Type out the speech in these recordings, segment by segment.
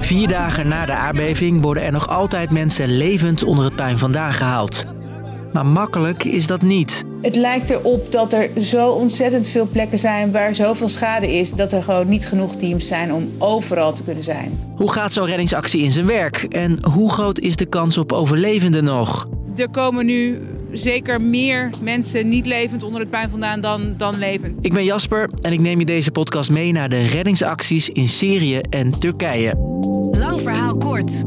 Vier dagen na de aardbeving worden er nog altijd mensen levend onder het puin vandaan gehaald. Maar makkelijk is dat niet. Het lijkt erop dat er zo ontzettend veel plekken zijn waar zoveel schade is dat er gewoon niet genoeg teams zijn om overal te kunnen zijn. Hoe gaat zo'n reddingsactie in zijn werk en hoe groot is de kans op overlevenden nog? Er komen nu zeker meer mensen niet levend onder het puin vandaan dan, dan levend. Ik ben Jasper en ik neem je deze podcast mee naar de reddingsacties in Syrië en Turkije. Lang verhaal kort.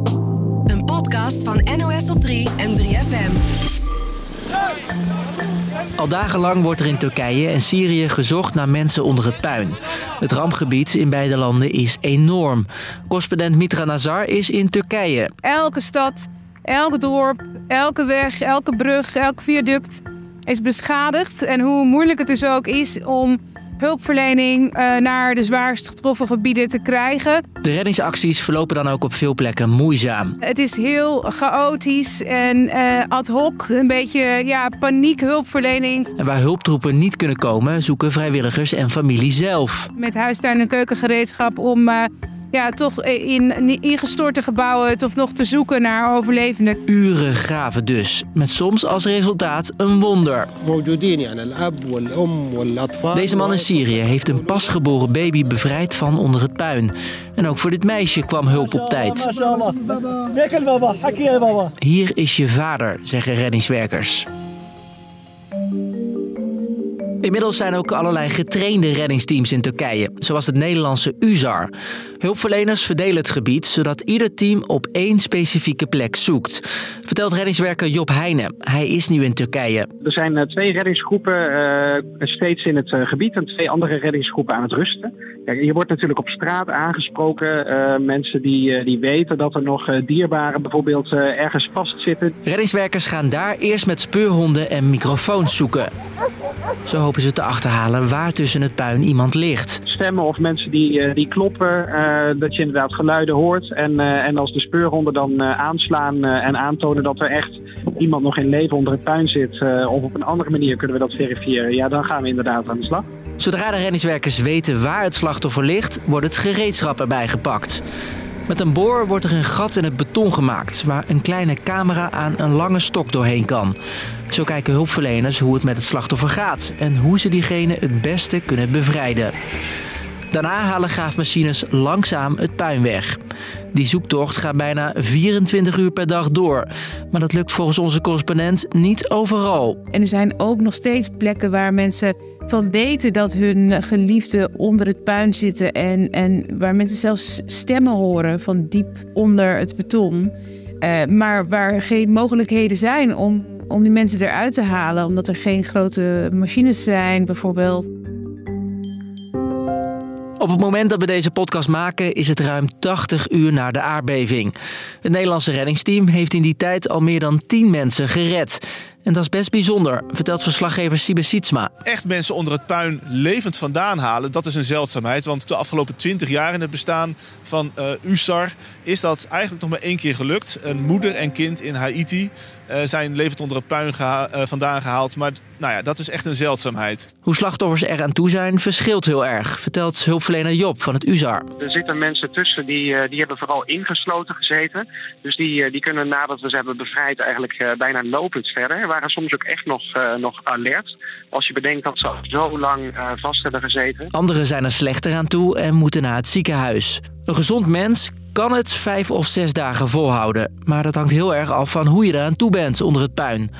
Een podcast van NOS op 3 en 3FM. Al dagenlang wordt er in Turkije en Syrië gezocht naar mensen onder het puin. Het rampgebied in beide landen is enorm. Correspondent Mitra Nazar is in Turkije. Elke stad, elk dorp, elke weg, elke brug, elk viaduct is beschadigd. En hoe moeilijk het dus ook is om hulpverlening uh, naar de zwaarst getroffen gebieden te krijgen. De reddingsacties verlopen dan ook op veel plekken moeizaam. Het is heel chaotisch en uh, ad hoc, een beetje ja, paniek hulpverlening. En waar hulptroepen niet kunnen komen, zoeken vrijwilligers en familie zelf. Met huistuin- en keukengereedschap om uh, ja, toch in ingestorte gebouwen toch nog te zoeken naar overlevenden. Uren graven dus, met soms als resultaat een wonder. Deze man in Syrië heeft een pasgeboren baby bevrijd van onder het puin. En ook voor dit meisje kwam hulp op tijd. Hier is je vader, zeggen reddingswerkers. Inmiddels zijn ook allerlei getrainde reddingsteams in Turkije, zoals het Nederlandse UZAR. Hulpverleners verdelen het gebied zodat ieder team op één specifieke plek zoekt. Vertelt reddingswerker Job Heijnen. Hij is nu in Turkije. Er zijn twee reddingsgroepen uh, steeds in het uh, gebied en twee andere reddingsgroepen aan het rusten. Kijk, je wordt natuurlijk op straat aangesproken. Uh, mensen die, die weten dat er nog dierbaren bijvoorbeeld ergens vastzitten. Reddingswerkers gaan daar eerst met speurhonden en microfoons zoeken. Zo hopen ze te achterhalen waar tussen het puin iemand ligt. Stemmen of mensen die, die kloppen, uh, dat je inderdaad geluiden hoort. En, uh, en als de speurhonden dan uh, aanslaan en aantonen dat er echt iemand nog in leven onder het puin zit, of op een andere manier kunnen we dat verifiëren, ja, dan gaan we inderdaad aan de slag. Zodra de reddingswerkers weten waar het slachtoffer ligt, wordt het gereedschap erbij gepakt. Met een boor wordt er een gat in het beton gemaakt waar een kleine camera aan een lange stok doorheen kan. Zo kijken hulpverleners hoe het met het slachtoffer gaat en hoe ze diegene het beste kunnen bevrijden. Daarna halen graafmachines langzaam het puin weg. Die zoektocht gaat bijna 24 uur per dag door. Maar dat lukt volgens onze correspondent niet overal. En er zijn ook nog steeds plekken waar mensen van weten dat hun geliefden onder het puin zitten. En, en waar mensen zelfs stemmen horen van diep onder het beton. Uh, maar waar geen mogelijkheden zijn om, om die mensen eruit te halen. Omdat er geen grote machines zijn, bijvoorbeeld. Op het moment dat we deze podcast maken is het ruim 80 uur na de aardbeving. Het Nederlandse reddingsteam heeft in die tijd al meer dan 10 mensen gered. En dat is best bijzonder, vertelt verslaggever Sibe Sietsma. Echt mensen onder het puin levend vandaan halen, dat is een zeldzaamheid. Want de afgelopen 20 jaar in het bestaan van uh, USAR is dat eigenlijk nog maar één keer gelukt. Een moeder en kind in Haiti uh, zijn levend onder het puin geha uh, vandaan gehaald. Maar nou ja, dat is echt een zeldzaamheid. Hoe slachtoffers er aan toe zijn, verschilt heel erg, vertelt hulpverlener Job van het USAR. Er zitten mensen tussen die, die hebben vooral ingesloten gezeten. Dus die, die kunnen nadat we ze hebben bevrijd eigenlijk bijna lopend verder waren soms ook echt nog, uh, nog alert. Als je bedenkt dat ze al zo lang uh, vast hebben gezeten. Anderen zijn er slechter aan toe en moeten naar het ziekenhuis. Een gezond mens kan het vijf of zes dagen volhouden. Maar dat hangt heel erg af van hoe je eraan toe bent onder het puin.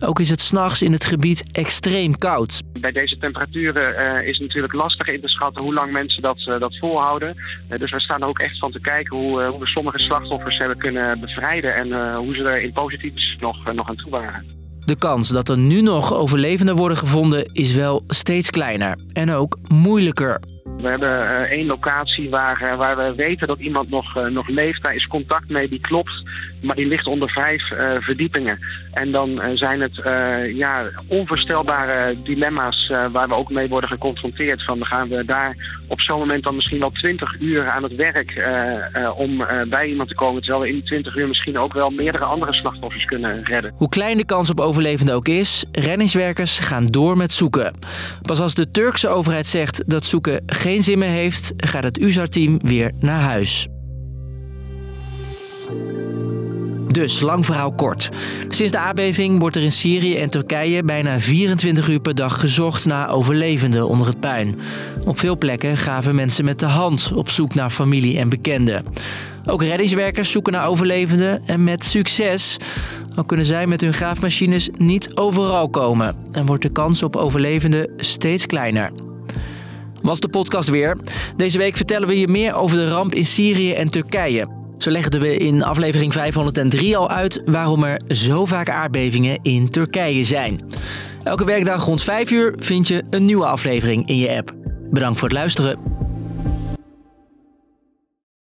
Ook is het s'nachts in het gebied extreem koud. Bij deze temperaturen uh, is het natuurlijk lastig in te schatten hoe lang mensen dat, uh, dat volhouden. Uh, dus we staan er ook echt van te kijken hoe, hoe we sommige slachtoffers hebben kunnen bevrijden. En hoe ze er in positief nog, nog aan toe waren. De kans dat er nu nog overlevenden worden gevonden is wel steeds kleiner en ook moeilijker. We hebben uh, één locatie waar, uh, waar we weten dat iemand nog, uh, nog leeft. Daar is contact mee, die klopt. Maar die ligt onder vijf verdiepingen. En dan zijn het ja, onvoorstelbare dilemma's waar we ook mee worden geconfronteerd. Van gaan we daar op zo'n moment dan misschien wel twintig uur aan het werk om bij iemand te komen. Terwijl we in die twintig uur misschien ook wel meerdere andere slachtoffers kunnen redden. Hoe klein de kans op overlevenden ook is, reddingswerkers gaan door met zoeken. Pas als de Turkse overheid zegt dat zoeken geen geen zin meer heeft, gaat het USAR-team weer naar huis. Dus, lang verhaal kort. Sinds de aardbeving wordt er in Syrië en Turkije bijna 24 uur per dag gezocht naar overlevenden onder het puin. Op veel plekken gaven mensen met de hand op zoek naar familie en bekenden. Ook reddingswerkers zoeken naar overlevenden en met succes. Al kunnen zij met hun graafmachines niet overal komen en wordt de kans op overlevenden steeds kleiner. Was de podcast weer. Deze week vertellen we je meer over de ramp in Syrië en Turkije. Zo legden we in aflevering 503 al uit waarom er zo vaak aardbevingen in Turkije zijn. Elke werkdag rond 5 uur vind je een nieuwe aflevering in je app. Bedankt voor het luisteren.